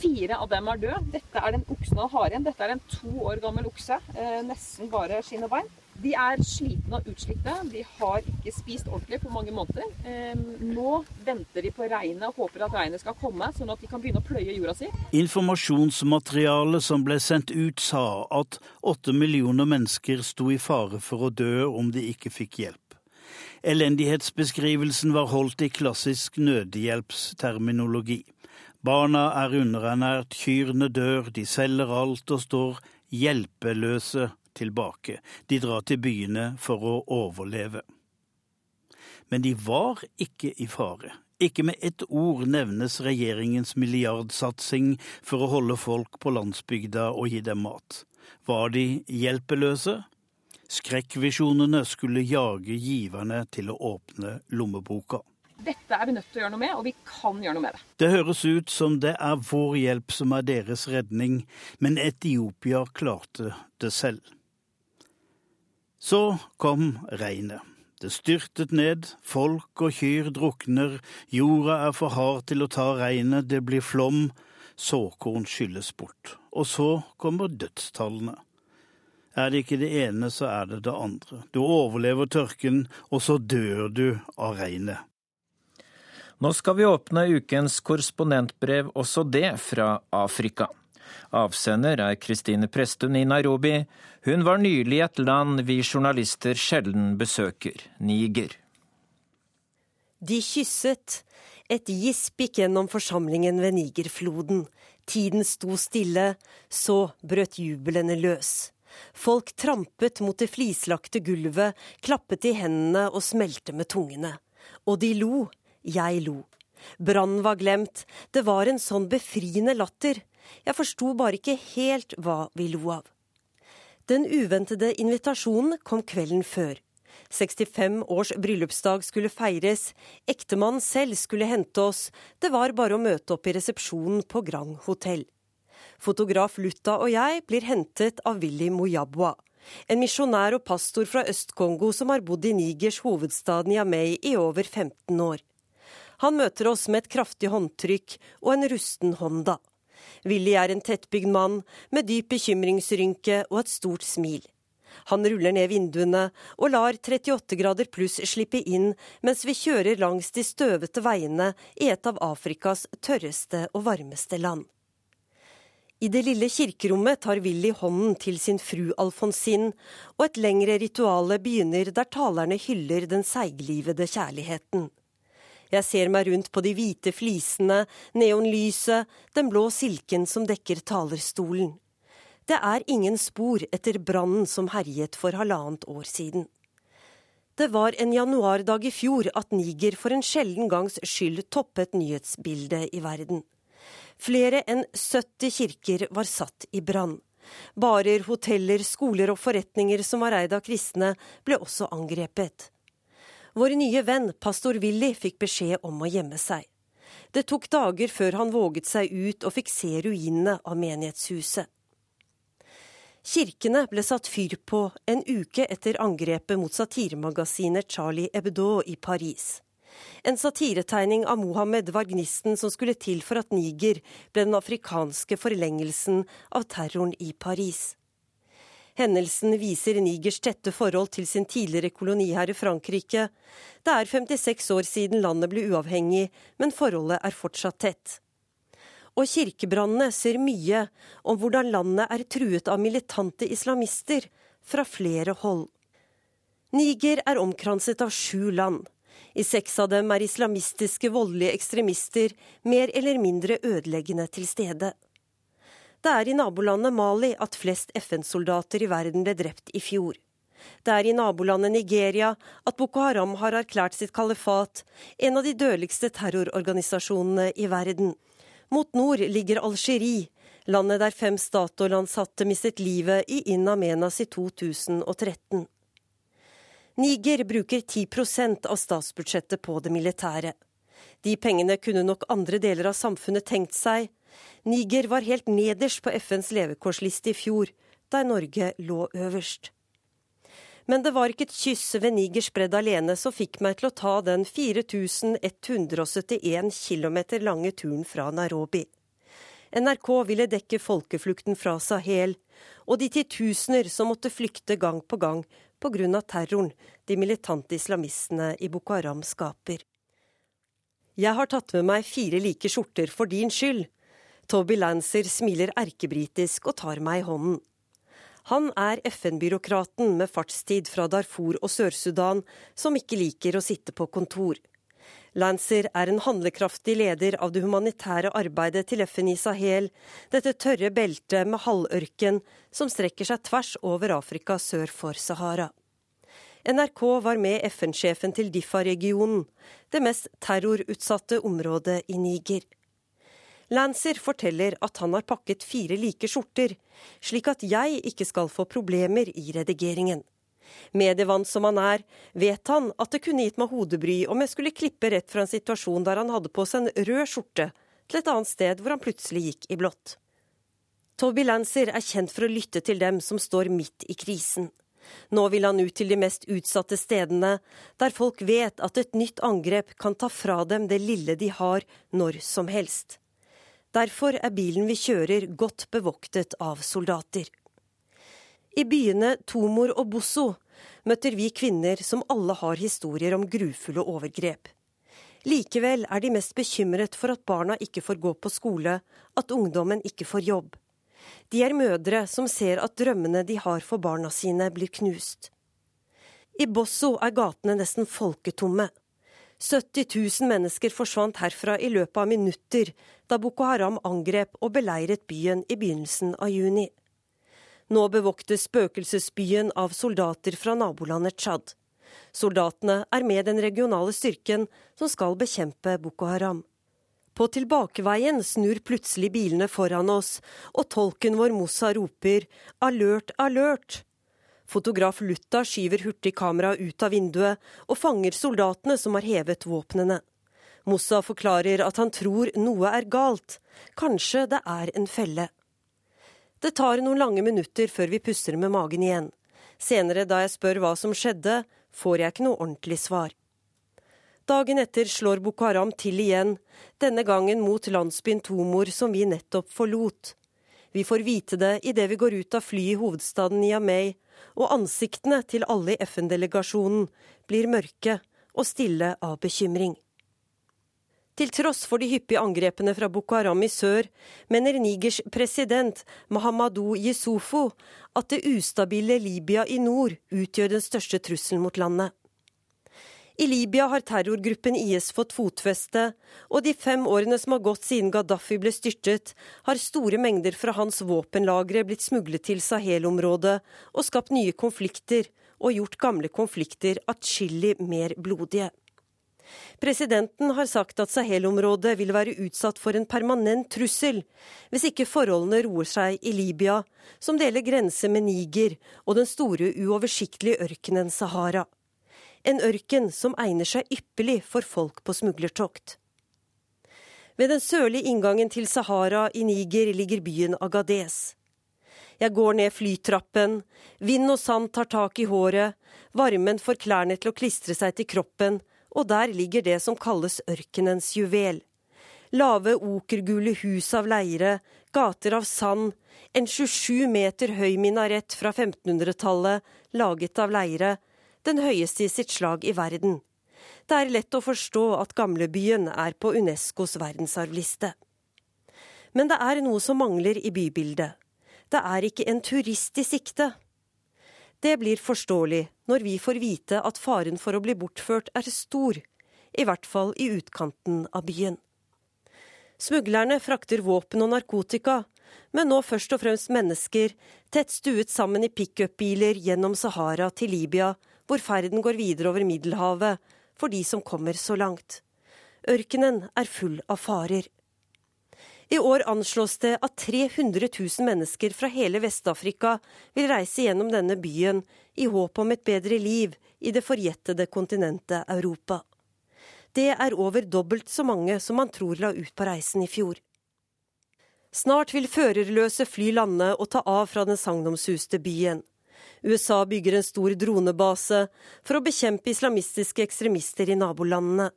Fire av dem er døde. Dette er den oksen han har igjen. Dette er en to år gammel okse. Eh, nesten bare skinn og bein. De er slitne og utslitte. De har ikke spist ordentlig på mange måneder. Eh, nå venter de på regnet og håper at regnet skal komme, sånn at de kan begynne å pløye jorda si. Informasjonsmaterialet som ble sendt ut, sa at åtte millioner mennesker sto i fare for å dø om de ikke fikk hjelp. Elendighetsbeskrivelsen var holdt i klassisk nødhjelpsterminologi. Barna er underernært, kyrne dør, de selger alt og står hjelpeløse tilbake. De drar til byene for å overleve. Men de var ikke i fare. Ikke med ett ord nevnes regjeringens milliardsatsing for å holde folk på landsbygda og gi dem mat. Var de hjelpeløse? Skrekkvisjonene skulle jage giverne til å åpne lommeboka. Dette er vi nødt til å gjøre noe med, og vi kan gjøre noe med det. Det høres ut som det er vår hjelp som er deres redning, men Etiopia klarte det selv. Så kom regnet. Det styrtet ned, folk og kyr drukner, jorda er for hard til å ta regnet, det blir flom, såkorn skylles bort. Og så kommer dødstallene. Er det ikke det ene, så er det det andre. Du overlever tørken, og så dør du av regnet. Nå skal vi åpne ukens korrespondentbrev, også det fra Afrika. Avsender er Kristine Presttun i Nairobi. Hun var nylig i et land vi journalister sjelden besøker, Niger. De kysset. Et gisp gikk gjennom forsamlingen ved Nigerfloden. Tiden sto stille, så brøt jubelene løs. Folk trampet mot det flislagte gulvet, klappet i hendene og smelte med tungene. Og de lo, jeg lo. Brannen var glemt. Det var en sånn befriende latter. Jeg forsto bare ikke helt hva vi lo av. Den uventede invitasjonen kom kvelden før. 65 års bryllupsdag skulle feires. Ektemannen selv skulle hente oss. Det var bare å møte opp i resepsjonen på Grand hotell. Fotograf Lutta og jeg blir hentet av Willy Mojabwa. En misjonær og pastor fra Øst-Kongo som har bodd i Nigers hovedstad Niamey i over 15 år. Han møter oss med et kraftig håndtrykk og en rusten Honda. Willy er en tettbygd mann med dyp bekymringsrynke og et stort smil. Han ruller ned vinduene og lar 38 grader pluss slippe inn mens vi kjører langs de støvete veiene i et av Afrikas tørreste og varmeste land. I det lille kirkerommet tar Willy hånden til sin fru Alfonsin, og et lengre rituale begynner der talerne hyller den seiglivede kjærligheten. Jeg ser meg rundt på de hvite flisene, neonlyset, den blå silken som dekker talerstolen. Det er ingen spor etter brannen som herjet for halvannet år siden. Det var en januardag i fjor at Niger for en sjelden gangs skyld toppet nyhetsbildet i verden. Flere enn 70 kirker var satt i brann. Barer, hoteller, skoler og forretninger som var eid av kristne, ble også angrepet. Vår nye venn, pastor Willy, fikk beskjed om å gjemme seg. Det tok dager før han våget seg ut og fikk se ruinene av menighetshuset. Kirkene ble satt fyr på en uke etter angrepet mot satiremagasinet Charlie Hebdo i Paris. En satiretegning av Mohammed var gnisten som skulle til for at Niger ble den afrikanske forlengelsen av terroren i Paris. Hendelsen viser Nigers tette forhold til sin tidligere koloniherre Frankrike. Det er 56 år siden landet ble uavhengig, men forholdet er fortsatt tett. Og kirkebrannene ser mye om hvordan landet er truet av militante islamister fra flere hold. Niger er omkranset av sju land. I seks av dem er islamistiske voldelige ekstremister mer eller mindre ødeleggende til stede. Det er i nabolandet Mali at flest FN-soldater i verden ble drept i fjor. Det er i nabolandet Nigeria at Boko Haram har erklært sitt kalifat, en av de dødeligste terrororganisasjonene i verden. Mot nord ligger Algerie, landet der fem Statoil-ansatte mistet livet i In Amenas i 2013. Niger bruker 10% av statsbudsjettet på det militære. De pengene kunne nok andre deler av samfunnet tenkt seg. Niger var helt nederst på FNs levekårsliste i fjor, der Norge lå øverst. Men det var ikke et kyss ved Nigers bredd alene som fikk meg til å ta den 4171 km lange turen fra Nairobi. NRK ville dekke folkeflukten fra Sahel, og de titusener som måtte flykte gang på gang pga. terroren de militante islamistene i Boko Haram skaper. Jeg har tatt med meg fire like skjorter for din skyld. Toby Lancer smiler erkebritisk og tar meg i hånden. Han er FN-byråkraten med fartstid fra Darfur og Sør-Sudan, som ikke liker å sitte på kontor. Lancer er en handlekraftig leder av det humanitære arbeidet til FN i Sahel, dette tørre beltet med halvørken som strekker seg tvers over Afrika sør for Sahara. NRK var med FN-sjefen til Diffa-regionen, det mest terrorutsatte området i Niger. Lancer forteller at han har pakket fire like skjorter, slik at jeg ikke skal få problemer i redigeringen. Medievant som han er, vet han at det kunne gitt meg hodebry om jeg skulle klippe rett fra en situasjon der han hadde på seg en rød skjorte, til et annet sted hvor han plutselig gikk i blått. Toby Lancer er kjent for å lytte til dem som står midt i krisen. Nå vil han ut til de mest utsatte stedene, der folk vet at et nytt angrep kan ta fra dem det lille de har, når som helst. Derfor er bilen vi kjører godt bevoktet av soldater. I byene Tomor og Bosso møter vi kvinner som alle har historier om grufulle overgrep. Likevel er de mest bekymret for at barna ikke får gå på skole, at ungdommen ikke får jobb. De er mødre som ser at drømmene de har for barna sine, blir knust. I Bosso er gatene nesten folketomme. 70 000 mennesker forsvant herfra i løpet av minutter da Boko Haram angrep og beleiret byen i begynnelsen av juni. Nå bevoktes spøkelsesbyen av soldater fra nabolandet Tsjad. Soldatene er med den regionale styrken som skal bekjempe Boko Haram. På tilbakeveien snur plutselig bilene foran oss, og tolken vår Mossa roper 'alert, alert'. Fotograf Lutta skyver hurtig kameraet ut av vinduet og fanger soldatene som har hevet våpnene. Mossa forklarer at han tror noe er galt. Kanskje det er en felle. Det tar noen lange minutter før vi puster med magen igjen. Senere, da jeg spør hva som skjedde, får jeg ikke noe ordentlig svar. Dagen etter slår Boko Haram til igjen, denne gangen mot landsbyen Tomor som vi nettopp forlot. Vi får vite det idet vi går ut av flyet i hovedstaden Niamey og ansiktene til alle i FN-delegasjonen blir mørke og stille av bekymring. Til tross for de hyppige angrepene fra Boko Haram i sør, mener Nigers president Mahamadou Yesufo at det ustabile Libya i nord utgjør den største trusselen mot landet. I Libya har terrorgruppen IS fått fotfeste, og de fem årene som har gått siden Gaddafi ble styrtet, har store mengder fra hans våpenlagre blitt smuglet til Sahel-området og skapt nye konflikter, og gjort gamle konflikter atskillig mer blodige. Presidenten har sagt at Sahel-området vil være utsatt for en permanent trussel hvis ikke forholdene roer seg i Libya, som deler grense med Niger og den store, uoversiktlige ørkenen Sahara en ørken som egner seg ypperlig for folk på smuglertokt. Ved den sørlige inngangen til Sahara i Niger ligger byen Agadez. Jeg går ned flytrappen, vind og sand tar tak i håret, varmen får klærne til å klistre seg til kroppen, og der ligger det som kalles ørkenens juvel. Lave, okergule hus av leire, gater av sand, en 27 meter høy minarett fra 1500-tallet laget av leire, den høyeste i sitt slag i verden. Det er lett å forstå at gamlebyen er på Unescos verdensarvliste. Men det er noe som mangler i bybildet. Det er ikke en turist i sikte. Det blir forståelig når vi får vite at faren for å bli bortført er stor, i hvert fall i utkanten av byen. Smuglerne frakter våpen og narkotika, men nå først og fremst mennesker, tett stuet sammen i pickupbiler gjennom Sahara til Libya, hvor ferden går videre over Middelhavet for de som kommer så langt. Ørkenen er full av farer. I år anslås det at 300 000 mennesker fra hele Vest-Afrika vil reise gjennom denne byen i håp om et bedre liv i det forjettede kontinentet Europa. Det er over dobbelt så mange som man tror la ut på reisen i fjor. Snart vil førerløse fly lande og ta av fra den sagnomsuste byen. USA bygger en stor dronebase for å bekjempe islamistiske ekstremister i nabolandene.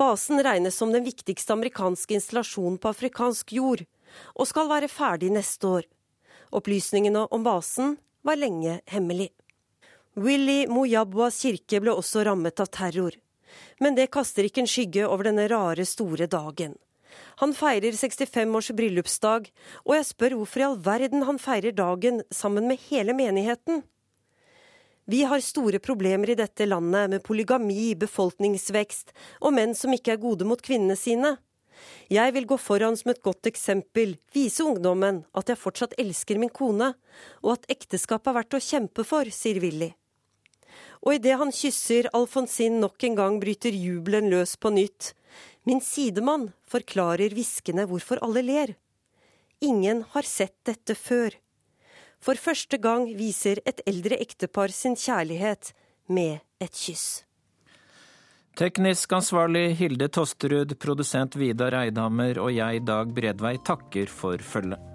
Basen regnes som den viktigste amerikanske installasjonen på afrikansk jord, og skal være ferdig neste år. Opplysningene om basen var lenge hemmelig. Willy Mojabwas kirke ble også rammet av terror. Men det kaster ikke en skygge over denne rare, store dagen. Han feirer 65 års bryllupsdag, og jeg spør hvorfor i all verden han feirer dagen sammen med hele menigheten. Vi har store problemer i dette landet med polygami, befolkningsvekst og menn som ikke er gode mot kvinnene sine. Jeg vil gå foran som et godt eksempel, vise ungdommen at jeg fortsatt elsker min kone, og at ekteskapet er verdt å kjempe for, sier Willy. Og idet han kysser Alfonsin nok en gang, bryter jubelen løs på nytt. Min sidemann forklarer hviskende hvorfor alle ler. Ingen har sett dette før. For første gang viser et eldre ektepar sin kjærlighet med et kyss. Teknisk ansvarlig Hilde Tosterud, produsent Vidar Eidhammer og jeg, Dag Bredvei, takker for følget.